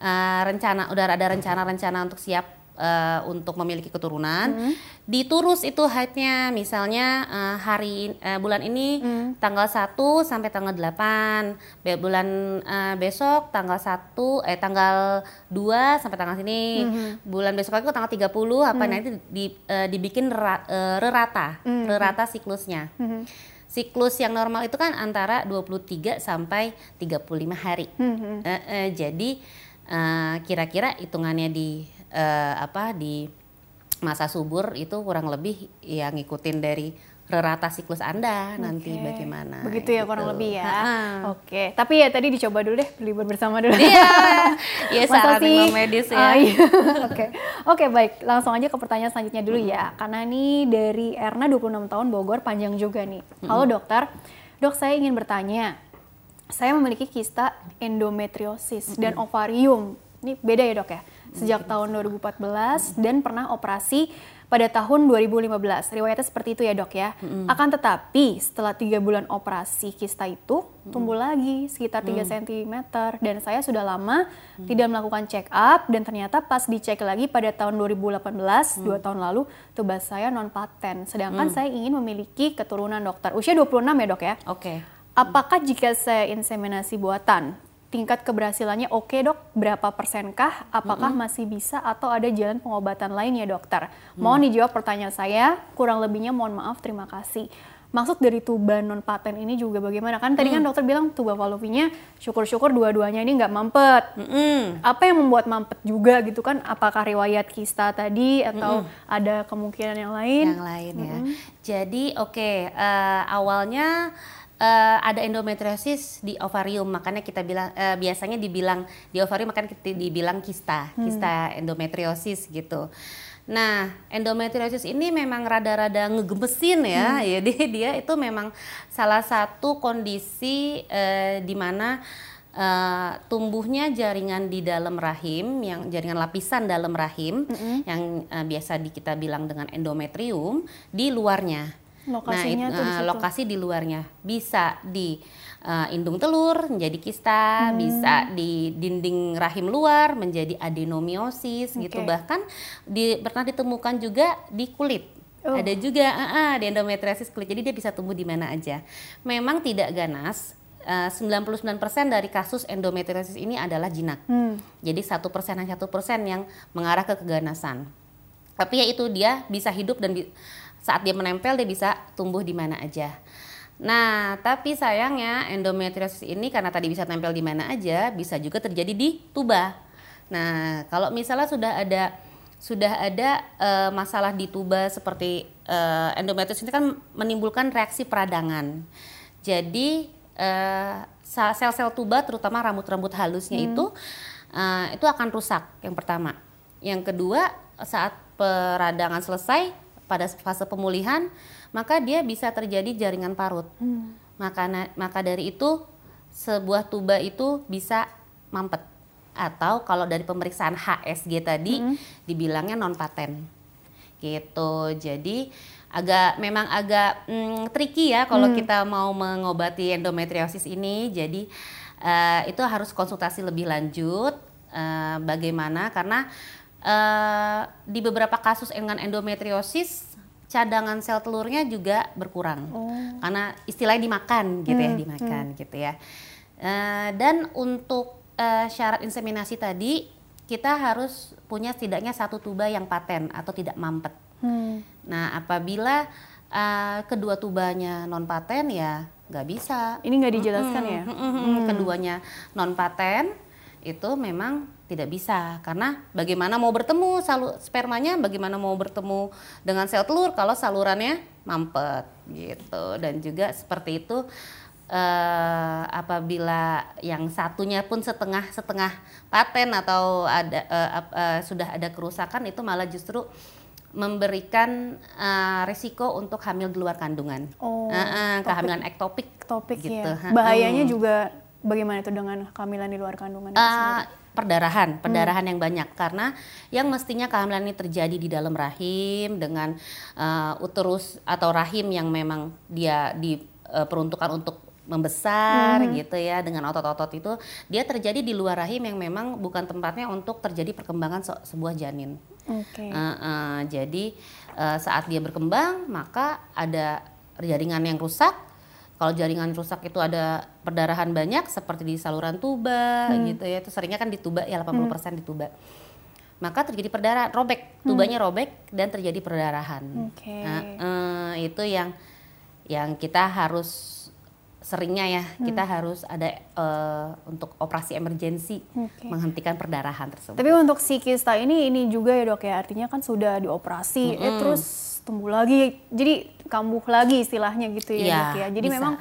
uh, rencana udah ada rencana-rencana untuk siap uh, untuk memiliki keturunan hmm. diturus itu haidnya misalnya uh, hari uh, bulan ini hmm. tanggal 1 sampai tanggal 8 Be bulan uh, besok tanggal 1 eh tanggal 2 sampai tanggal sini hmm. bulan besok lagi tanggal 30 apa hmm. nanti di, uh, dibikin ra, uh, rerata hmm. rerata siklusnya hmm. siklus yang normal itu kan antara 23 sampai 35 hari hmm. uh, uh, jadi kira-kira uh, hitungannya di uh, apa di masa subur itu kurang lebih yang ngikutin dari rerata siklus Anda nanti bagaimana. Begitu ya gitu. kurang lebih ya. Oke, okay. tapi ya tadi dicoba dulu deh libur bersama dulu. Iya. Iya saran medis ya. Iya. Oke. Oke, baik. Langsung aja ke pertanyaan selanjutnya dulu hmm. ya. Karena ini dari Erna 26 tahun Bogor panjang juga nih. Halo dokter. Dok, saya ingin bertanya. Saya memiliki kista endometriosis hmm. dan ovarium. Ini beda ya, Dok ya? Sejak tahun 2014 dan pernah operasi pada tahun 2015. Riwayatnya seperti itu ya dok ya. Mm. Akan tetapi setelah tiga bulan operasi kista itu mm. tumbuh lagi sekitar 3 mm. cm dan saya sudah lama mm. tidak melakukan check up dan ternyata pas dicek lagi pada tahun 2018 mm. dua tahun lalu tubuh saya non paten. Sedangkan mm. saya ingin memiliki keturunan dokter. Usia 26 ya dok ya. Oke. Okay. Apakah jika saya inseminasi buatan tingkat keberhasilannya oke okay, dok, berapa persenkah? Apakah mm -hmm. masih bisa atau ada jalan pengobatan lain ya dokter? Mm. Mohon dijawab pertanyaan saya, kurang lebihnya mohon maaf, terima kasih. Maksud dari tuba non paten ini juga bagaimana? Kan tadi mm. kan dokter bilang tuba falopinya syukur-syukur dua-duanya ini nggak mampet. Mm -hmm. Apa yang membuat mampet juga gitu kan? Apakah riwayat kista tadi atau mm -hmm. ada kemungkinan yang lain? Yang lain mm -hmm. ya. Jadi oke okay, uh, eh, awalnya uh, ada endometriosis di ovarium makanya kita bilang uh, biasanya dibilang di ovarium makanya kita dibilang kista hmm. kista endometriosis gitu nah endometriosis ini memang rada-rada ngegemesin ya hmm. jadi dia itu memang salah satu kondisi uh, di mana uh, tumbuhnya jaringan di dalam rahim yang jaringan lapisan dalam rahim mm -hmm. yang uh, biasa di, kita bilang dengan endometrium di luarnya Lokasinya nah, tuh uh, lokasi di luarnya bisa di uh, indung telur menjadi kista, hmm. bisa di dinding rahim luar menjadi adenomiosis okay. gitu. Bahkan di, pernah ditemukan juga di kulit. Oh. Ada juga uh, uh, di endometriosis kulit. Jadi dia bisa tumbuh di mana aja. Memang tidak ganas. Uh, 99% dari kasus endometriosis ini adalah jinak. Hmm. Jadi satu persen hanya satu persen yang mengarah ke keganasan. Tapi ya itu dia bisa hidup dan saat dia menempel dia bisa tumbuh di mana aja. Nah, tapi sayangnya endometriosis ini karena tadi bisa tempel di mana aja, bisa juga terjadi di tuba. Nah, kalau misalnya sudah ada sudah ada uh, masalah di tuba seperti uh, endometriosis ini kan menimbulkan reaksi peradangan. Jadi uh, sel-sel tuba terutama rambut-rambut halusnya hmm. itu uh, itu akan rusak yang pertama. Yang kedua, saat peradangan selesai pada fase pemulihan maka dia bisa terjadi jaringan parut. Hmm. Maka maka dari itu sebuah tuba itu bisa mampet atau kalau dari pemeriksaan HSG tadi hmm. dibilangnya non paten gitu. Jadi agak memang agak mm, tricky ya kalau hmm. kita mau mengobati endometriosis ini. Jadi uh, itu harus konsultasi lebih lanjut uh, bagaimana karena uh, di beberapa kasus dengan endometriosis cadangan sel telurnya juga berkurang oh. karena istilahnya dimakan gitu ya, hmm. ya dimakan hmm. gitu ya uh, dan untuk uh, syarat inseminasi tadi kita harus punya setidaknya satu tuba yang paten atau tidak mampet hmm. nah apabila uh, kedua tubanya non paten ya nggak bisa ini nggak dijelaskan hmm, ya hmm, hmm. keduanya non paten itu memang tidak bisa karena bagaimana mau bertemu salu spermanya bagaimana mau bertemu dengan sel telur kalau salurannya mampet gitu dan juga seperti itu uh, apabila yang satunya pun setengah setengah paten atau ada uh, uh, sudah ada kerusakan itu malah justru memberikan uh, risiko untuk hamil di luar kandungan, oh, uh, uh, kehamilan ektopik, ektopik gitu. Ya. Bahayanya hmm. juga bagaimana itu dengan kehamilan di luar kandungan? Uh, perdarahan, perdarahan hmm. yang banyak karena yang mestinya kehamilan ini terjadi di dalam rahim dengan uh, uterus atau rahim yang memang dia diperuntukkan uh, untuk membesar hmm. gitu ya dengan otot-otot itu dia terjadi di luar rahim yang memang bukan tempatnya untuk terjadi perkembangan se sebuah janin. Okay. Uh, uh, jadi uh, saat dia berkembang maka ada jaringan yang rusak kalau jaringan rusak itu ada perdarahan banyak seperti di saluran tuba hmm. gitu ya. Itu seringnya kan di tuba ya 80% hmm. di tuba. Maka terjadi perdarahan, robek, hmm. tubanya hmm. robek dan terjadi perdarahan. Okay. Nah, eh, itu yang yang kita harus seringnya ya hmm. kita harus ada uh, untuk operasi emergensi okay. menghentikan perdarahan tersebut. Tapi untuk si kista ini ini juga ya dok ya artinya kan sudah dioperasi, -hmm. eh terus tumbuh lagi, jadi kambuh lagi istilahnya gitu ya, ya dok ya. Jadi bisa. memang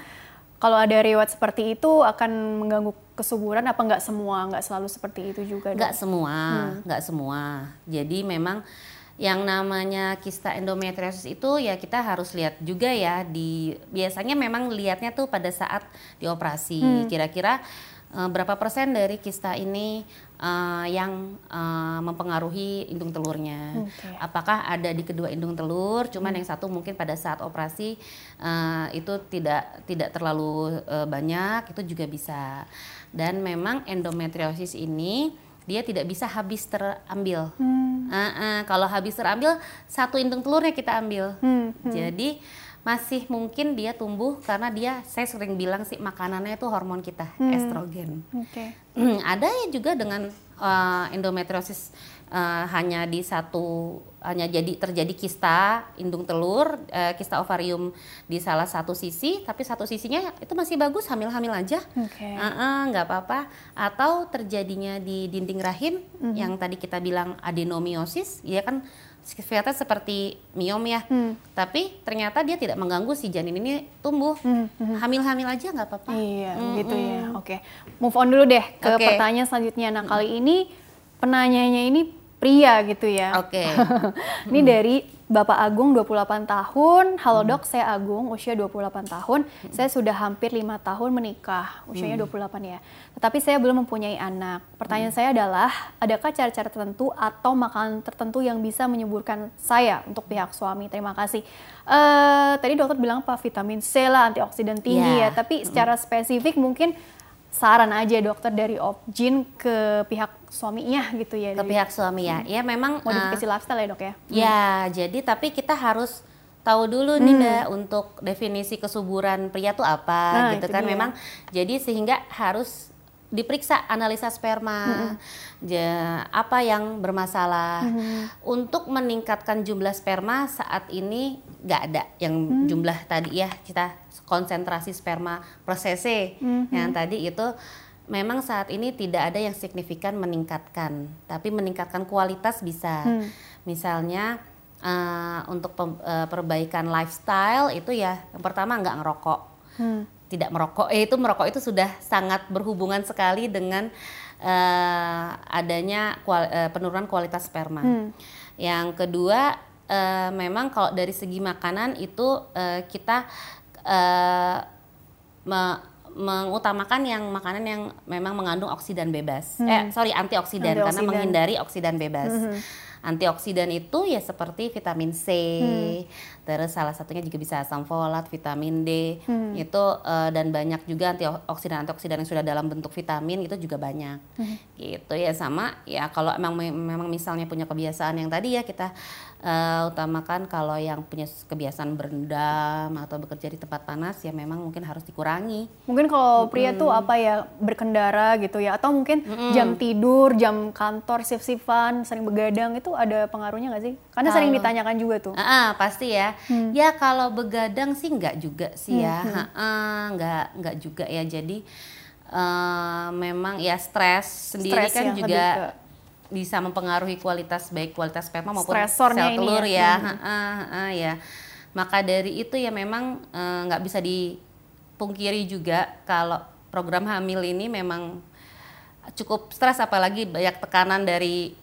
kalau ada riwayat seperti itu akan mengganggu kesuburan apa nggak semua, nggak selalu seperti itu juga? Nggak semua, hmm. nggak semua. Jadi memang yang namanya kista endometriosis itu ya kita harus lihat juga ya di biasanya memang lihatnya tuh pada saat dioperasi. Hmm. Uh, berapa persen dari kista ini uh, yang uh, mempengaruhi indung telurnya. Okay. Apakah ada di kedua indung telur? Cuman hmm. yang satu mungkin pada saat operasi uh, itu tidak tidak terlalu uh, banyak, itu juga bisa. Dan memang endometriosis ini dia tidak bisa habis terambil. Hmm. Uh, uh, kalau habis terambil satu indung telurnya kita ambil. Hmm. Hmm. Jadi masih mungkin dia tumbuh karena dia saya sering bilang sih makanannya itu hormon kita hmm. estrogen. Okay. Ada ya juga dengan uh, endometriosis uh, hanya di satu hanya jadi terjadi kista indung telur, uh, kista ovarium di salah satu sisi, tapi satu sisinya itu masih bagus hamil-hamil aja, okay. uh -uh, nggak apa-apa. Atau terjadinya di dinding rahim mm -hmm. yang tadi kita bilang adenomiosis, ya kan kelihatan seperti miom ya, hmm. tapi ternyata dia tidak mengganggu si janin ini tumbuh. Hmm. Hmm. Hamil-hamil aja nggak apa-apa. Iya, hmm. gitu ya. Oke, move on dulu deh ke okay. pertanyaan selanjutnya. Nah kali ini penanyanya ini pria gitu ya. Oke. Okay. ini hmm. dari Bapak Agung 28 tahun. Halo dok, saya Agung, usia 28 tahun. Saya sudah hampir lima tahun menikah, usianya 28 ya. Tetapi saya belum mempunyai anak. Pertanyaan saya adalah, adakah cara-cara tertentu atau makanan tertentu yang bisa menyuburkan saya untuk pihak suami? Terima kasih. Uh, tadi dokter bilang apa vitamin C lah, antioksidan tinggi yeah. ya. Tapi secara spesifik mungkin saran aja dokter dari Opjin ke pihak suaminya gitu ya ke pihak suami ya hmm. ya memang modifikasi uh, lifestyle ya dok ya ya hmm. jadi tapi kita harus tahu dulu hmm. nih mbak untuk definisi kesuburan pria tuh apa nah, gitu kan dia. memang jadi sehingga harus diperiksa analisa sperma, mm-hmm. ja, apa yang bermasalah. Mm-hmm. Untuk meningkatkan jumlah sperma saat ini nggak ada yang mm-hmm. jumlah tadi ya kita konsentrasi sperma per cc mm-hmm. yang tadi itu memang saat ini tidak ada yang signifikan meningkatkan, tapi meningkatkan kualitas bisa. Mm. Misalnya uh, untuk pem, uh, perbaikan lifestyle itu ya yang pertama nggak ngerokok. Mm tidak merokok eh itu merokok itu sudah sangat berhubungan sekali dengan uh, adanya kual, uh, penurunan kualitas sperma. Hmm. Yang kedua uh, memang kalau dari segi makanan itu uh, kita uh, me mengutamakan yang makanan yang memang mengandung oksidan bebas. Hmm. Eh sorry antioksidan, antioksidan karena menghindari oksidan bebas. Hmm antioksidan itu ya seperti vitamin C, hmm. terus salah satunya juga bisa asam folat, vitamin D, hmm. itu uh, dan banyak juga antioksidan antioksidan yang sudah dalam bentuk vitamin itu juga banyak, hmm. gitu ya sama ya kalau memang memang misalnya punya kebiasaan yang tadi ya kita uh, utamakan kalau yang punya kebiasaan berendam atau bekerja di tempat panas ya memang mungkin harus dikurangi. Mungkin kalau pria hmm. tuh apa ya berkendara gitu ya atau mungkin hmm. jam tidur, jam kantor shift-shiftan sering begadang itu ada pengaruhnya nggak sih? Karena kalo, sering ditanyakan juga tuh. Uh, uh, pasti ya. Hmm. Ya kalau begadang sih nggak juga sih ya. Hmm. Uh, uh, nggak nggak juga ya. Jadi uh, memang ya stres sendiri stress kan ya, juga bisa mempengaruhi kualitas baik kualitas sperma maupun sel telur ya. ya. Hmm. Uh, ya. Maka dari itu ya memang nggak uh, bisa dipungkiri juga kalau program hamil ini memang cukup stres apalagi banyak tekanan dari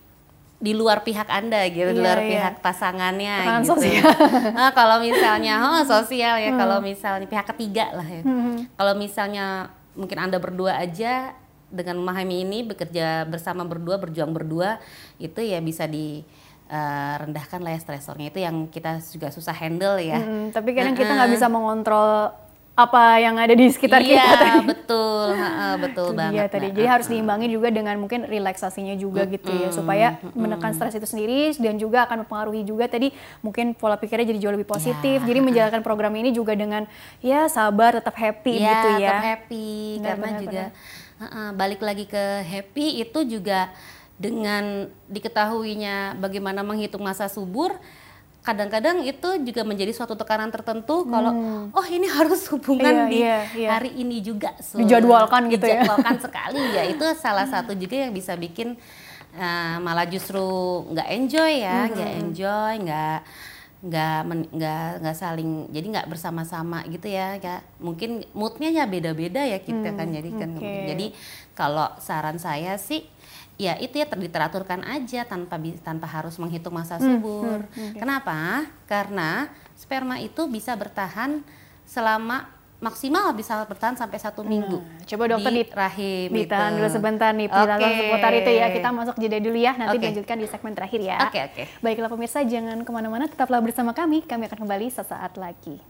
di luar pihak anda gitu, iya, di luar iya. pihak pasangannya Tekanan gitu. Ya. nah, kalau misalnya oh sosial ya, hmm. kalau misalnya pihak ketiga lah ya. Hmm. Kalau misalnya mungkin anda berdua aja dengan memahami ini bekerja bersama berdua, berjuang berdua itu ya bisa di uh, rendahkan lah ya stresornya itu yang kita juga susah handle ya. Hmm, tapi kadang uh -uh. kita nggak bisa mengontrol apa yang ada di sekitar iya, kita tadi. betul, uh, betul banget. Iya tadi. Jadi uh, harus diimbangi juga dengan mungkin relaksasinya juga gitu ya supaya menekan stres itu sendiri dan juga akan mempengaruhi juga tadi mungkin pola pikirnya jadi jauh lebih positif. Ya, jadi menjalankan program ini juga dengan ya sabar, tetap happy ya, gitu ya. tetap happy benar, karena benar, juga benar. Uh, balik lagi ke happy itu juga dengan diketahuinya bagaimana menghitung masa subur kadang-kadang itu juga menjadi suatu tekanan tertentu hmm. kalau oh ini harus hubungan iya, di iya, iya. hari ini juga so, dijadwalkan gitu ya dijadwalkan sekali ya itu salah satu juga yang bisa bikin uh, malah justru nggak enjoy ya nggak hmm. enjoy nggak nggak nggak nggak saling jadi nggak bersama-sama gitu ya kayak mungkin moodnya ya beda-beda ya kita hmm, kan jadi kan okay. jadi kalau saran saya sih ya itu ya teraturkan aja tanpa tanpa harus menghitung masa hmm, subur. Hmm, hmm, okay. Kenapa? Karena sperma itu bisa bertahan selama maksimal bisa bertahan sampai satu nah, minggu. coba dokter di rahim. Ditahan dulu sebentar nih penjelasan okay. seputar itu ya. Kita masuk jeda dulu ya. Nanti okay. dilanjutkan di segmen terakhir ya. Oke okay, oke. Okay. Baiklah pemirsa jangan ke mana-mana, tetaplah bersama kami. Kami akan kembali sesaat lagi.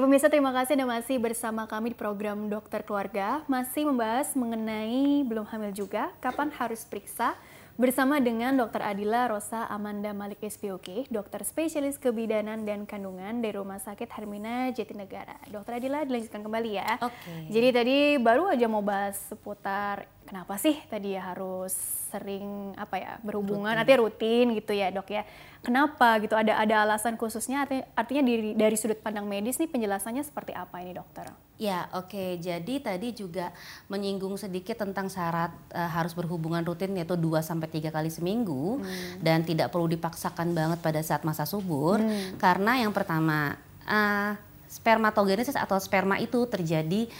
Ya pemirsa terima kasih Anda masih bersama kami di program Dokter Keluarga Masih membahas mengenai belum hamil juga, kapan harus periksa Bersama dengan Dr. Adila Rosa Amanda Malik SPOK, dokter spesialis kebidanan dan kandungan dari Rumah Sakit Hermina Jatinegara. Dokter Adila dilanjutkan kembali ya. Oke. Okay. Jadi tadi baru aja mau bahas seputar kenapa sih tadi ya harus sering apa ya berhubungan rutin. artinya rutin gitu ya dok ya kenapa gitu ada ada alasan khususnya artinya, artinya dari dari sudut pandang medis nih penjelasannya seperti apa ini dokter ya oke okay. jadi tadi juga menyinggung sedikit tentang syarat uh, harus berhubungan rutin yaitu 2 sampai tiga kali seminggu hmm. dan tidak perlu dipaksakan banget pada saat masa subur hmm. karena yang pertama uh, spermatogenesis atau sperma itu terjadi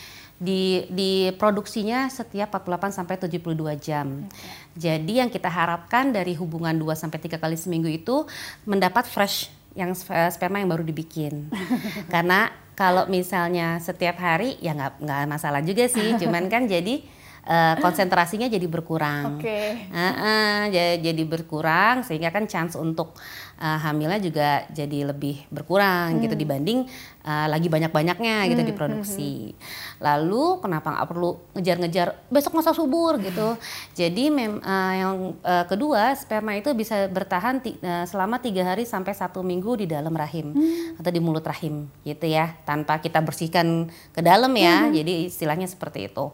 di diproduksinya setiap 48 sampai 72 jam. Okay. Jadi yang kita harapkan dari hubungan 2 sampai 3 kali seminggu itu mendapat fresh yang sperma yang baru dibikin. Karena kalau misalnya setiap hari ya nggak nggak masalah juga sih, cuman kan jadi uh, konsentrasinya jadi berkurang. Okay. Uh, uh, jadi berkurang sehingga kan chance untuk uh, hamilnya juga jadi lebih berkurang gitu hmm. gitu dibanding uh, lagi banyak-banyaknya gitu hmm. diproduksi. Hmm, hmm. Lalu kenapa nggak perlu ngejar-ngejar besok masa subur gitu. Jadi mem uh, yang uh, kedua sperma itu bisa bertahan uh, selama tiga hari sampai satu minggu di dalam rahim hmm. atau di mulut rahim gitu ya tanpa kita bersihkan ke dalam ya. Hmm. Jadi istilahnya seperti itu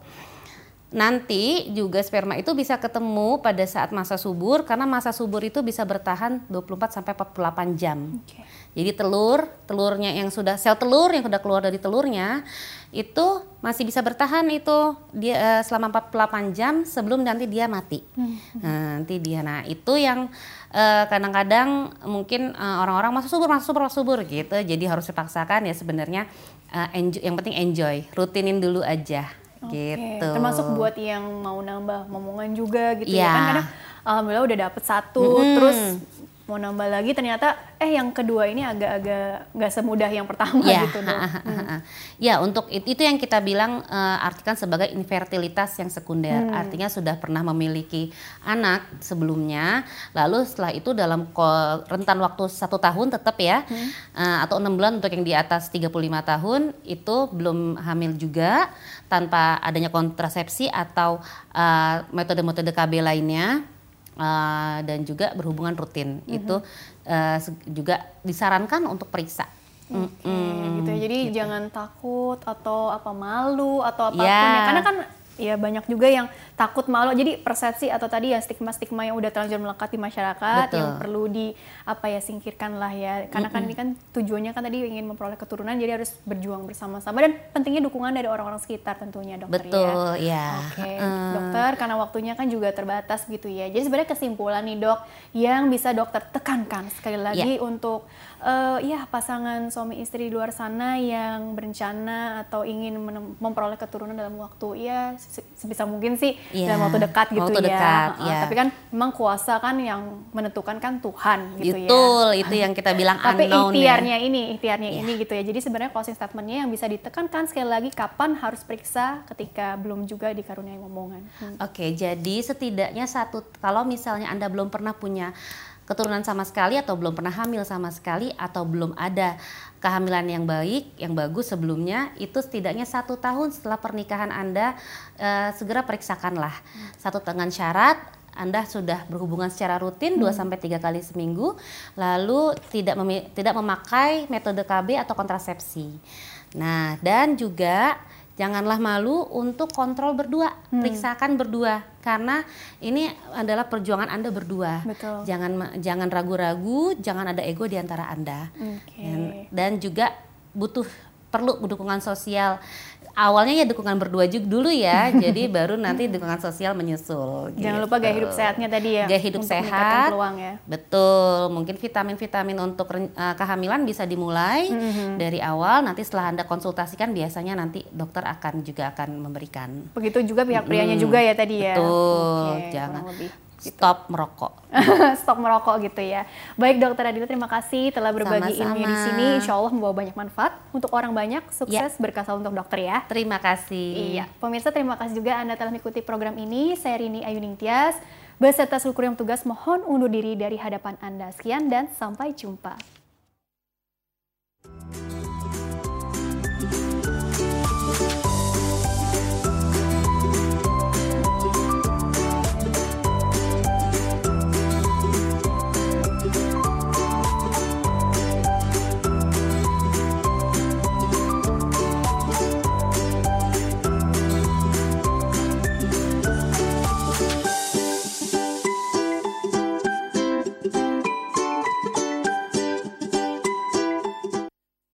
nanti juga sperma itu bisa ketemu pada saat masa subur karena masa subur itu bisa bertahan 24 sampai 48 jam. Okay. Jadi telur, telurnya yang sudah sel telur yang sudah keluar dari telurnya itu masih bisa bertahan itu dia uh, selama 48 jam sebelum nanti dia mati. Hmm. Nah, nanti dia nah itu yang eh, kadang-kadang mungkin uh, orang-orang masa subur masa subur masa subur gitu. Jadi harus dipaksakan ya sebenarnya uh, enjoy, yang penting enjoy, rutinin dulu aja. Okay. gitu. Termasuk buat yang mau nambah momongan juga gitu yeah. ya kan kadang alhamdulillah udah dapet satu mm -hmm. terus mau nambah lagi ternyata eh yang kedua ini agak-agak nggak semudah yang pertama ya, gitu dong. Hmm. Ya untuk itu, itu yang kita bilang uh, artikan sebagai infertilitas yang sekunder. Hmm. Artinya sudah pernah memiliki anak sebelumnya, lalu setelah itu dalam rentan waktu satu tahun tetap ya hmm. uh, atau enam bulan untuk yang di atas 35 tahun itu belum hamil juga tanpa adanya kontrasepsi atau uh, metode-metode KB lainnya uh, dan juga berhubungan rutin mm-hmm. itu uh, juga disarankan untuk periksa. Okay, mm, gitu ya. Jadi gitu. jangan takut atau apa malu atau apa pun yeah. ya. Karena kan ya banyak juga yang takut malu jadi persepsi atau tadi ya stigma-stigma yang udah terlanjur melekat di masyarakat Betul. yang perlu di apa ya singkirkan lah ya karena mm -hmm. kan ini kan tujuannya kan tadi ingin memperoleh keturunan jadi harus berjuang bersama-sama dan pentingnya dukungan dari orang-orang sekitar tentunya dokter Betul, ya. ya. Oke, okay. uh. dokter karena waktunya kan juga terbatas gitu ya. Jadi sebenarnya kesimpulan nih dok yang bisa dokter tekankan sekali lagi yeah. untuk uh, ya pasangan suami istri di luar sana yang berencana atau ingin memperoleh keturunan dalam waktu ya sebisa mungkin sih yeah. dalam waktu dekat gitu waktu ya. Dekat, uh, yeah. Tapi kan memang kuasa kan yang menentukan kan Tuhan gitu Betul, ya. Betul, itu yang kita bilang Tapi ikhtiarnya ya. ini, ikhtiarnya yeah. ini gitu ya. Jadi sebenarnya closing statementnya yang bisa ditekankan sekali lagi kapan harus periksa ketika belum juga dikaruniai omongan. Hmm. Oke, okay, jadi setidaknya satu kalau misalnya Anda belum pernah punya keturunan sama sekali atau belum pernah hamil sama sekali atau belum ada kehamilan yang baik, yang bagus sebelumnya, itu setidaknya satu tahun setelah pernikahan Anda uh, segera periksakanlah. Hmm. Satu dengan syarat anda sudah berhubungan secara rutin hmm. 2 sampai 3 kali seminggu lalu tidak tidak memakai metode KB atau kontrasepsi. Nah, dan juga janganlah malu untuk kontrol berdua, hmm. periksakan berdua karena ini adalah perjuangan Anda berdua. Betul. Jangan jangan ragu-ragu, jangan ada ego di antara Anda. Okay. Dan, dan juga butuh perlu dukungan sosial awalnya ya dukungan berdua juga dulu ya, jadi baru nanti dukungan sosial menyusul. Jangan gitu. lupa gaya hidup sehatnya tadi ya. Gaya hidup sehat. Peluang ya. Betul, mungkin vitamin-vitamin untuk uh, kehamilan bisa dimulai mm -hmm. dari awal. Nanti setelah anda konsultasikan biasanya nanti dokter akan juga akan memberikan. Begitu juga pihak prianya mm, juga ya tadi ya. Betul, okay, jangan gitu. Stop merokok. Stop merokok gitu ya. Baik dokter Adila terima kasih telah berbagi Sama-sama. di sini. Insya Allah membawa banyak manfaat untuk orang banyak. Sukses ya. berkasal untuk dokter ya. Terima kasih. Iya. Pemirsa terima kasih juga Anda telah mengikuti program ini. Saya Rini Ayu Ningtyas. Beserta seluruh yang tugas mohon undur diri dari hadapan Anda. Sekian dan sampai jumpa.